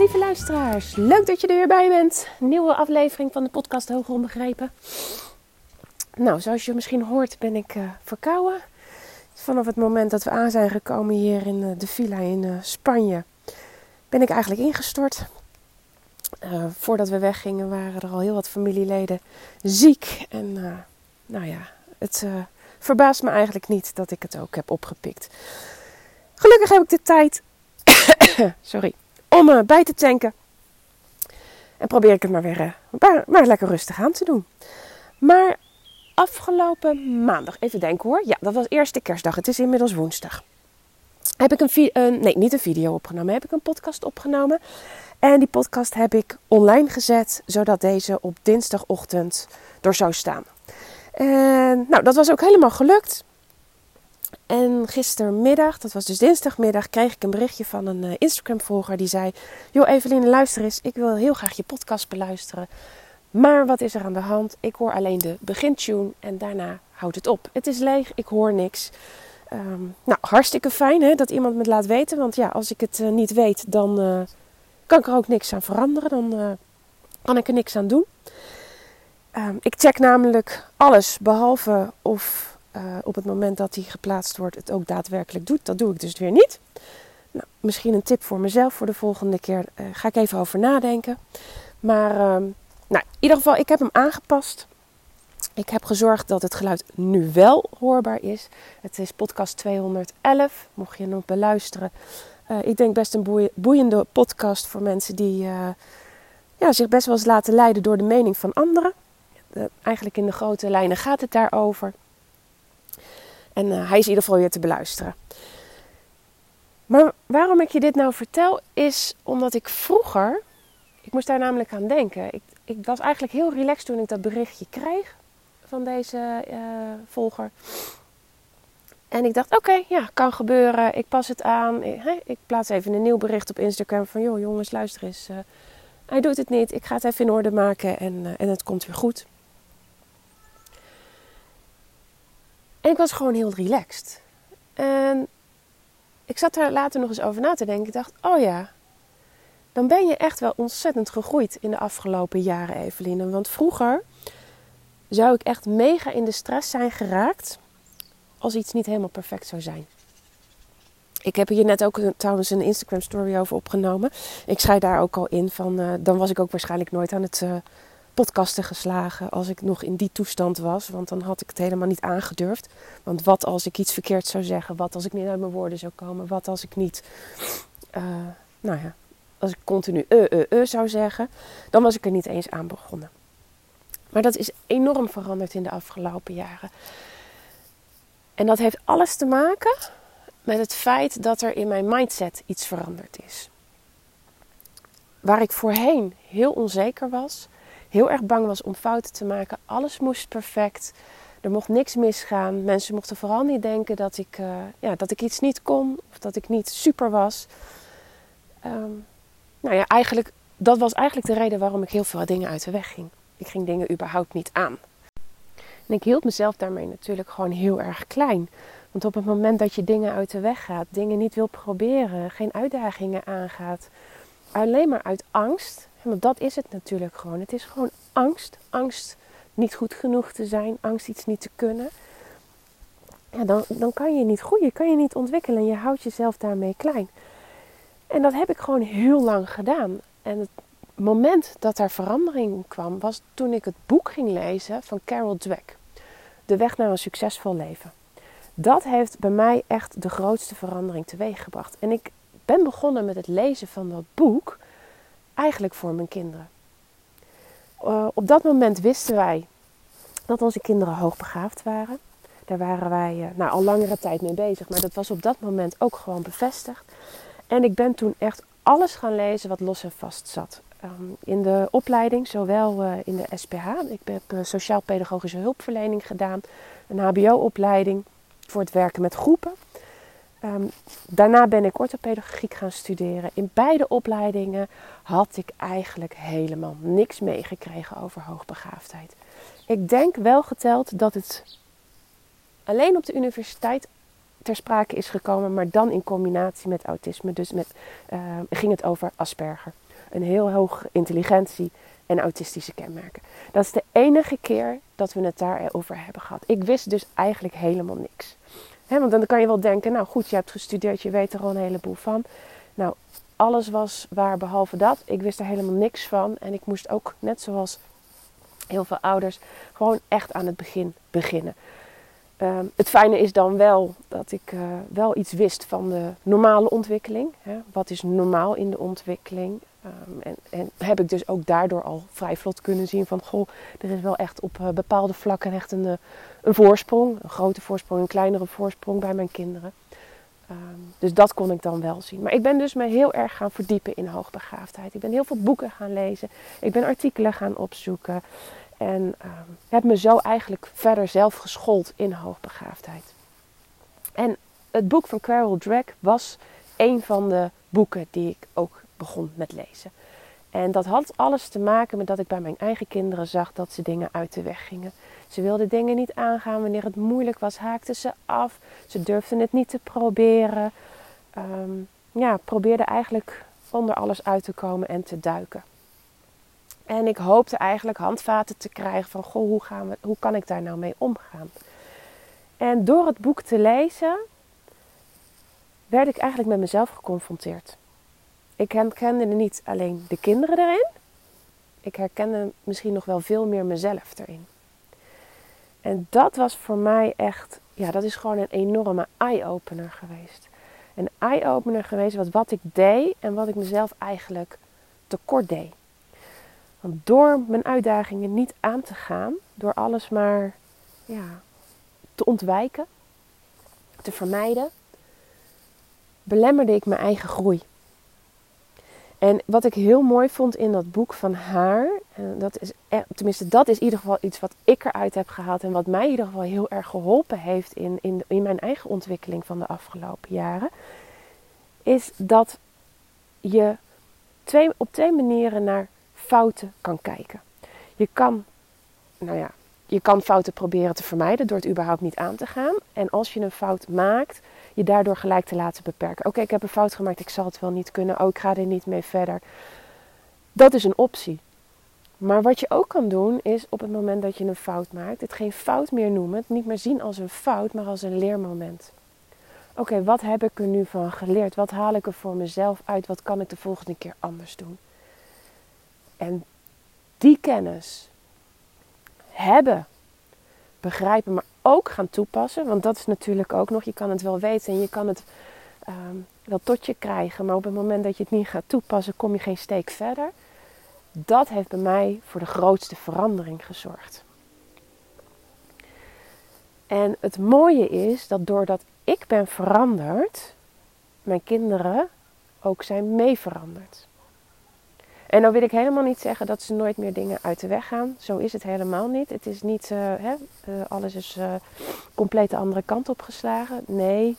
Lieve luisteraars, leuk dat je er weer bij bent. Nieuwe aflevering van de podcast Hoger Onbegrepen. Nou, zoals je misschien hoort ben ik uh, verkouden. Vanaf het moment dat we aan zijn gekomen hier in uh, de villa in uh, Spanje, ben ik eigenlijk ingestort. voordat we weggingen waren er al heel wat familieleden ziek. En nou ja, het verbaast me eigenlijk niet dat ik het ook heb opgepikt. Gelukkig heb ik de tijd sorry, om uh, bij te tanken. En probeer ik het maar weer uh, maar, lekker rustig aan te doen. Maar afgelopen maandag, even denken hoor. Ja, dat was eerste kerstdag. Het is inmiddels woensdag. Heb ik een, uh, nee, niet een video opgenomen. Heb ik een podcast opgenomen. En die podcast heb ik online gezet, zodat deze op dinsdagochtend er zou staan. En nou, dat was ook helemaal gelukt. En gistermiddag, dat was dus dinsdagmiddag, kreeg ik een berichtje van een uh, Instagram-volger die zei: Joh, Eveline, luister eens, ik wil heel graag je podcast beluisteren. Maar wat is er aan de hand? Ik hoor alleen de begintune en daarna houdt het op. Het is leeg, ik hoor niks. Ehm, nou, hartstikke fijn hè, dat iemand me laat weten. Want ja, als ik het uh, niet weet, dan uh, kan ik er ook niks aan veranderen. Dan kan ik er niks aan doen. Um, ik check namelijk alles behalve of uh, op het moment dat die geplaatst wordt het ook daadwerkelijk doet. Dat doe ik dus weer niet. Nou, misschien een tip voor mezelf voor de volgende keer. Uh, ga ik even over nadenken. Maar uh, nou, in ieder geval, ik heb hem aangepast. Ik heb gezorgd dat het geluid nu wel hoorbaar is. Het is podcast 211, mocht je nog beluisteren. Uh, ik denk best een boeiende podcast voor mensen die ja, zich best wel eens laten leiden door de mening van anderen. eigenlijk in de grote lijnen gaat het daarover. En eh, hij is in ieder geval weer te beluisteren. Maar waarom ik je dit nou vertel, is omdat ik vroeger, ik moest daar namelijk aan denken. Ik, ik was eigenlijk heel relaxed toen ik dat berichtje kreeg van deze uh, volger. En ik dacht, oké, ja, kan gebeuren. Ik pas het aan. Ik, ik, plaats even een nieuw bericht op Instagram van, joh jongens, luister eens. Uh, hij doet het niet. Ik ga het even in orde maken en, en het komt weer goed. En ik was gewoon heel relaxed. En ik zat er later nog eens over na te denken. Ik dacht, oh ja, dan ben je echt wel ontzettend gegroeid in de afgelopen jaren, Eveline. Want vroeger zou ik echt mega in de stress zijn geraakt als iets niet helemaal perfect zou zijn. Ik heb hier net ook trouwens een Instagram story over opgenomen. Ik schrijf daar ook al in van, uh, dan was ik ook waarschijnlijk nooit aan het uh, podcasten geslagen als ik nog in die toestand was. Want dan had ik het helemaal niet aangedurfd. Want wat als ik iets verkeerd zou zeggen? Wat als ik niet uit mijn woorden zou komen? Wat als ik niet, uh, nou ja, als ik continu uh, uh, uh zou zeggen? Dan was ik er niet eens aan begonnen. Maar dat is enorm veranderd in de afgelopen jaren. En dat heeft alles te maken met het feit dat er in mijn mindset iets veranderd is. Waar ik voorheen heel onzeker was, heel erg bang was om fouten te maken. Alles moest perfect. Er mocht niks misgaan. Mensen mochten vooral niet denken dat ik, uh, ja, dat ik iets niet kon of dat ik niet super was. Um, nou ja, eigenlijk, dat was eigenlijk de reden waarom ik heel veel dingen uit de weg ging. Ik ging dingen überhaupt niet aan. En ik hield mezelf daarmee natuurlijk gewoon heel erg klein. Want op het moment dat je dingen uit de weg gaat, dingen niet wil proberen, geen uitdagingen aangaat, alleen maar uit angst, want dat is het natuurlijk gewoon. Het is gewoon angst. Angst niet goed genoeg te zijn, angst iets niet te kunnen. Ja, dan, dan kan je niet groeien, kan je niet ontwikkelen en je houdt jezelf daarmee klein. En dat heb ik gewoon heel lang gedaan. En het moment dat er verandering kwam, was toen ik het boek ging lezen van Carol Dweck. De weg naar een succesvol leven. Dat heeft bij mij echt de grootste verandering teweeggebracht. En ik ben begonnen met het lezen van dat boek eigenlijk voor mijn kinderen. Uh, op dat moment wisten wij dat onze kinderen hoogbegaafd waren. Daar waren wij uh, nou, al langere tijd mee bezig, maar dat was op dat moment ook gewoon bevestigd. En ik ben toen echt alles gaan lezen wat los en vast zat. Um, in de opleiding, zowel uh, in de SPH, ik heb sociaal-pedagogische hulpverlening gedaan, een HBO-opleiding voor het werken met groepen. Um, daarna ben ik orthopedagogiek gaan studeren. In beide opleidingen had ik eigenlijk helemaal niks meegekregen over hoogbegaafdheid. Ik denk wel geteld dat het alleen op de universiteit ter sprake is gekomen, maar dan in combinatie met autisme. Dus met, uh, ging het over Asperger. Een heel hoge intelligentie en autistische kenmerken. Dat is de enige keer dat we het daarover hebben gehad. Ik wist dus eigenlijk helemaal niks. Want dan kan je wel denken, nou goed, je hebt gestudeerd, je weet er al een heleboel van. Nou, alles was waar behalve dat. Ik wist er helemaal niks van. En ik moest ook, net zoals heel veel ouders, gewoon echt aan het begin beginnen. Ehm, het fijne is dan wel dat ik uh, wel iets wist van de normale ontwikkeling. Hè? Wat is normaal in de ontwikkeling? Um, en, en, heb ik dus ook daardoor al vrij vlot kunnen zien van... goh, er is wel echt op uh, bepaalde vlakken echt een, uh, een voorsprong. Een grote voorsprong, een kleinere voorsprong bij mijn kinderen. Um, dus dat kon ik dan wel zien. Maar ik ben dus me heel erg gaan verdiepen in hoogbegaafdheid. Ik ben heel veel boeken gaan lezen. Ik ben artikelen gaan opzoeken. En um, heb me zo eigenlijk verder zelf geschoold in hoogbegaafdheid. En het boek van Carol Drake was een van de boeken die ik ook begon met lezen. En dat had alles te maken met dat ik bij mijn eigen kinderen zag dat ze dingen uit de weg gingen. Ze wilden dingen niet aangaan wanneer het moeilijk was, haakten ze af. Ze durfden het niet te proberen. Um, ja, probeerden eigenlijk onder alles uit te komen en te duiken. En ik hoopte eigenlijk handvaten te krijgen van, goh, hoe, gaan we, hoe kan ik daar nou mee omgaan? En door het boek te lezen, werd ik eigenlijk met mezelf geconfronteerd. Ik herkende niet alleen de kinderen erin, ik herkende misschien nog wel veel meer mezelf erin. En dat was voor mij echt, ja, dat is gewoon een enorme eye-opener geweest. Een eye-opener geweest wat, wat ik deed en wat ik mezelf eigenlijk tekort deed. Want door mijn uitdagingen niet aan te gaan, door alles maar ja, te ontwijken, te vermijden, belemmerde ik mijn eigen groei. En wat ik heel mooi vond in dat boek van haar, en dat is, tenminste dat is in ieder geval iets wat ik eruit heb gehaald en wat mij in ieder geval heel erg geholpen heeft in, in, in mijn eigen ontwikkeling van de afgelopen jaren, is dat je twee, op twee manieren naar fouten kan kijken. Je kan, nou ja, je kan fouten proberen te vermijden door het überhaupt niet aan te gaan. En als je een fout maakt, je daardoor gelijk te laten beperken. Oké, ik heb een fout gemaakt, ik zal het wel niet kunnen. Oh, ik ga er niet mee verder. Dat is een optie. Maar wat je ook kan doen, is op het moment dat je een fout maakt, het geen fout meer noemen, het niet meer zien als een fout, maar als een leermoment. Oké, wat heb ik er nu van geleerd? Wat haal ik er voor mezelf uit? Wat kan ik de volgende keer anders doen? En die kennis hebben, begrijpen, maar ook gaan toepassen. Want dat is natuurlijk ook nog, je kan het wel weten en je kan het um, wel tot je krijgen. Maar op het moment dat je het niet gaat toepassen, kom je geen steek verder. Dat heeft bij mij voor de grootste verandering gezorgd. En het mooie is dat doordat ik ben veranderd, mijn kinderen ook zijn mee veranderd. En dan wil ik helemaal niet zeggen dat ze nooit meer dingen uit de weg gaan. Zo is het helemaal niet. Het is niet, uh, hè, uh, alles is uh, compleet de andere kant op geslagen. Nee,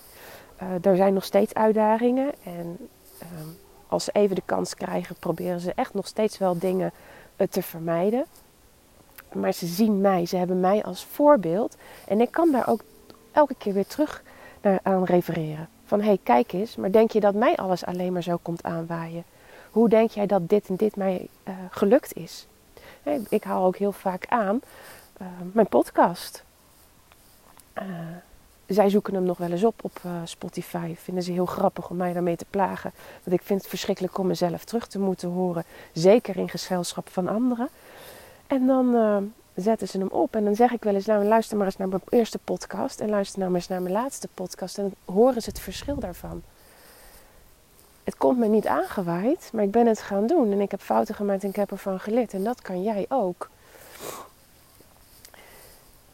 er zijn nog steeds uitdagingen. En ehm, als ze even de kans krijgen, proberen ze echt nog steeds wel dingen te vermijden. Maar ze zien mij, ze hebben mij als voorbeeld. En ik kan daar ook elke keer weer terug naar aan refereren. Van hé, hey, kijk eens, maar denk je dat mij alles alleen maar zo komt aanwaaien? Hoe denk jij dat dit en dit mij uh, gelukt is? Ik haal ook heel vaak aan uh, mijn podcast. Uh, zij zoeken hem nog wel eens op op Spotify. Vinden ze heel grappig om mij daarmee te plagen. Want ik vind het verschrikkelijk om mezelf terug te moeten horen. Zeker in gezelschap van anderen. En dan zetten ze hem op. En dan zeg ik wel eens, nou luister maar eens naar mijn eerste podcast. En luister nou maar eens naar mijn laatste podcast. En dan horen ze het verschil daarvan het komt me niet aangewaaid, maar ik ben het gaan doen. En ik heb fouten gemaakt en ik heb ervan geleerd. En dat kan jij ook.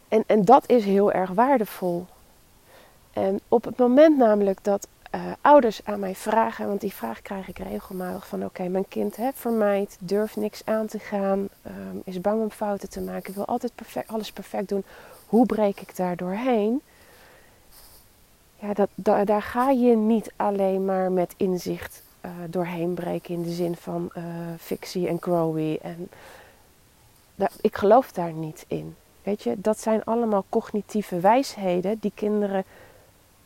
En, en dat is heel erg waardevol. En op het moment namelijk dat uh, ouders aan mij vragen, want die vraag krijg ik regelmatig van oké, mijn kind hè, vermijdt, durft niks aan te gaan, um, is bang om fouten te maken, wil altijd perfect, alles perfect doen. Hoe breek ik daar doorheen? Ja, dat, daar ga je niet alleen maar met inzicht uh, doorheen breken in de zin van uh, fictie en growy. En ik geloof daar niet in. Weet je, dat zijn allemaal cognitieve wijsheden die kinderen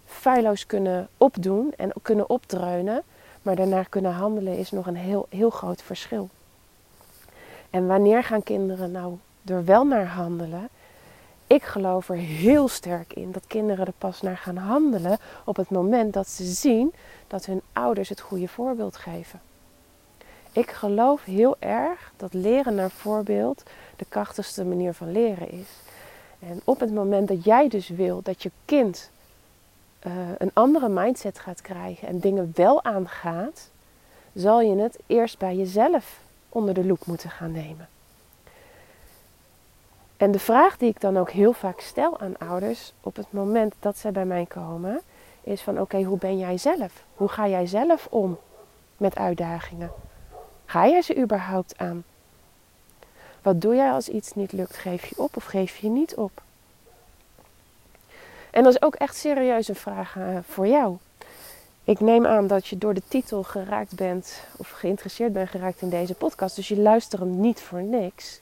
feilloos kunnen opdoen en kunnen opdreunen, maar daarna kunnen handelen is nog een heel, heel groot verschil. En wanneer gaan kinderen nou er wel naar handelen? Ik geloof er heel sterk in dat kinderen er pas naar gaan handelen op het moment dat ze zien dat hun ouders het goede voorbeeld geven. Ik geloof heel erg dat leren naar voorbeeld de krachtigste manier van leren is. En op het moment dat jij dus wil dat je kind uh, een andere mindset gaat krijgen en dingen wel aangaat, zal je het eerst bij jezelf onder de loep moeten gaan nemen. En de vraag die ik dan ook heel vaak stel aan ouders op het moment dat zij bij mij komen, is van oké, hoe ben jij zelf? Hoe ga jij zelf om met uitdagingen? Ga jij ze überhaupt aan? Wat doe jij als iets niet lukt? Geef je op of geef je niet op? En dat is ook echt serieus een vraag eh, voor jou. Ik neem aan dat je door de titel geraakt bent of geïnteresseerd bent geraakt in deze podcast. Dus je luistert hem niet voor niks.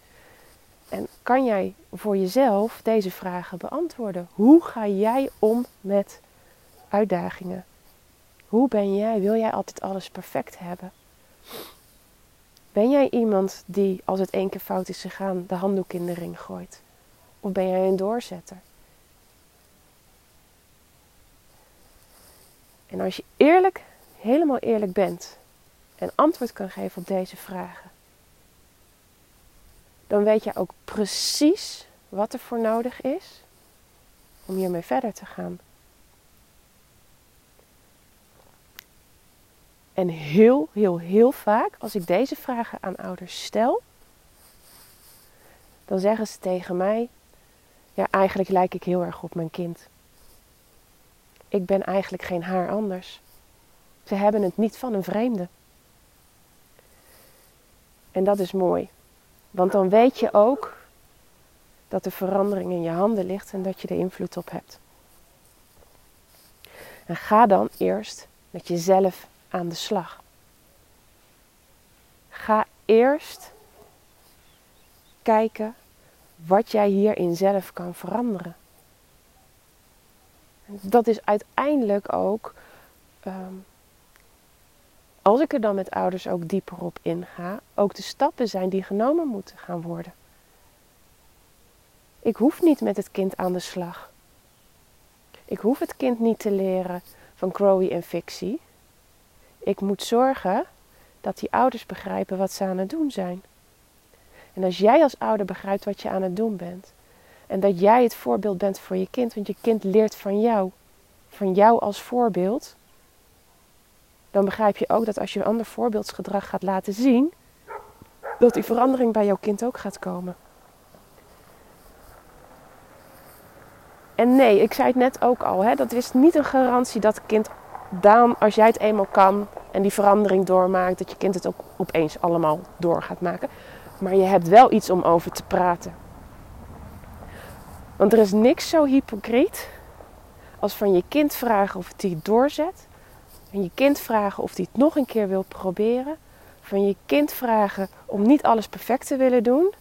En kan jij voor jezelf deze vragen beantwoorden? Hoe ga jij om met uitdagingen? Hoe ben jij? Wil jij altijd alles perfect hebben? Ben jij iemand die, als het één keer fout is gegaan, de handdoek in de ring gooit? Of ben jij een doorzetter? En als je eerlijk, helemaal eerlijk bent en antwoord kan geven op deze vragen, dan weet je ook precies wat er voor nodig is om hiermee verder te gaan. En heel, heel, heel vaak, als ik deze vragen aan ouders stel, dan zeggen ze tegen mij: Ja, eigenlijk lijk ik heel erg op mijn kind. Ik ben eigenlijk geen haar anders. Ze hebben het niet van een vreemde. En dat is mooi. Want dan weet je ook dat de verandering in je handen ligt en dat je er invloed op hebt. En ga dan eerst met jezelf aan de slag. Ga eerst kijken wat jij hierin zelf kan veranderen. Dat is uiteindelijk ook, ehm, als ik er dan met ouders ook dieper op inga, ook de stappen zijn die genomen moeten gaan worden. Ik hoef niet met het kind aan de slag. Ik hoef het kind niet te leren van Crowley en fictie. Ik moet zorgen dat die ouders begrijpen wat ze aan het doen zijn. En als jij als ouder begrijpt wat je aan het doen bent, en dat jij het voorbeeld bent voor je kind, want je kind leert van jou, van jou als voorbeeld, dan begrijp je ook dat als je een ander voorbeeldsgedrag gaat laten zien, dat die verandering bij jouw kind ook gaat komen. En nee, ik zei het net ook al, hè, dat is niet een garantie dat kind dan, als jij het eenmaal kan en die verandering doormaakt, dat je kind het ook opeens allemaal door gaat maken. Maar je hebt wel iets om over te praten. Want er is niks zo hypocriet als van je kind vragen of het die doorzet. Van je kind vragen of hij het nog een keer wil proberen. Van je kind vragen om niet alles perfect te willen doen.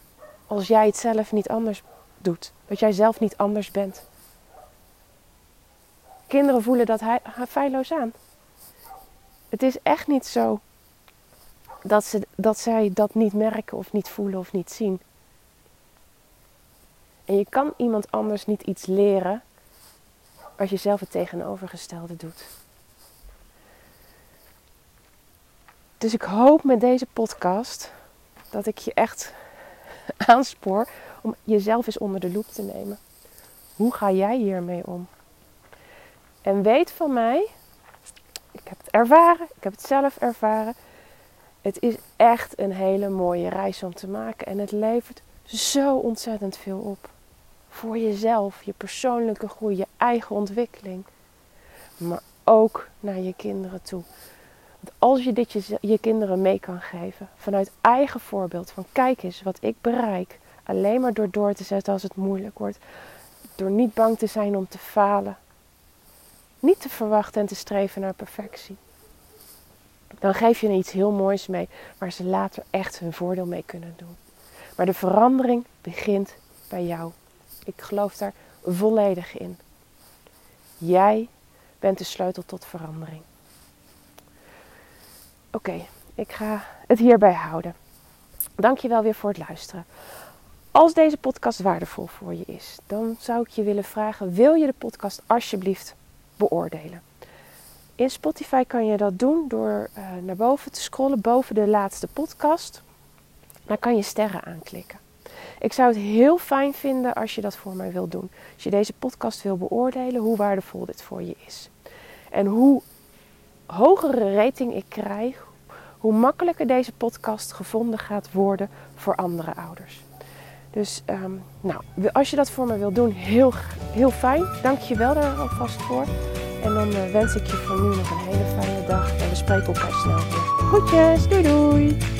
Als jij het zelf niet anders doet. Dat jij zelf niet anders bent. Kinderen voelen dat hij, feilloos aan. Het is echt niet zo dat, ze, dat zij dat niet merken of niet voelen of niet zien. En je kan iemand anders niet iets leren als je zelf het tegenovergestelde doet. Dus ik hoop met deze podcast dat ik je echt aanspoor om jezelf eens onder de loep te nemen. Hoe ga jij hiermee om? En weet van mij, ik heb het ervaren, ik heb het zelf ervaren. Het is echt een hele mooie reis om te maken en het levert zo ontzettend veel op voor jezelf, je persoonlijke groei, je eigen ontwikkeling. Maar ook naar je kinderen toe. Want als je dit je, kinderen mee kan geven, vanuit eigen voorbeeld, van kijk eens wat ik bereik, alleen maar door door te zetten als het moeilijk wordt, door niet bang te zijn om te falen, niet te verwachten en te streven naar perfectie. Dan geef je iets heel moois mee waar ze later echt hun voordeel mee kunnen doen. Maar de verandering begint bij jou. Ik geloof daar volledig in. Jij bent de sleutel tot verandering. Oké, ik ga het hierbij houden. Dankjewel weer voor het luisteren. Als deze podcast waardevol voor je is, dan zou ik je willen vragen: wil je de podcast alsjeblieft beoordelen? In Spotify kan je dat doen door uh, naar boven te scrollen, boven de laatste podcast. Dan kan je sterren aanklikken. Ik zou het heel fijn vinden als je dat voor mij wilt doen. Als je deze podcast wil beoordelen, hoe waardevol dit voor je is. En hoe hogere rating ik krijg, hoe makkelijker deze podcast gevonden gaat worden voor andere ouders. Dus um, nou, als je dat voor me wilt doen, heel, heel fijn. Dank je wel daar alvast voor. En dan uh, wens ik je voor nu nog een hele fijne dag. En we spreken elkaar snel weer. Groetjes, doei doei!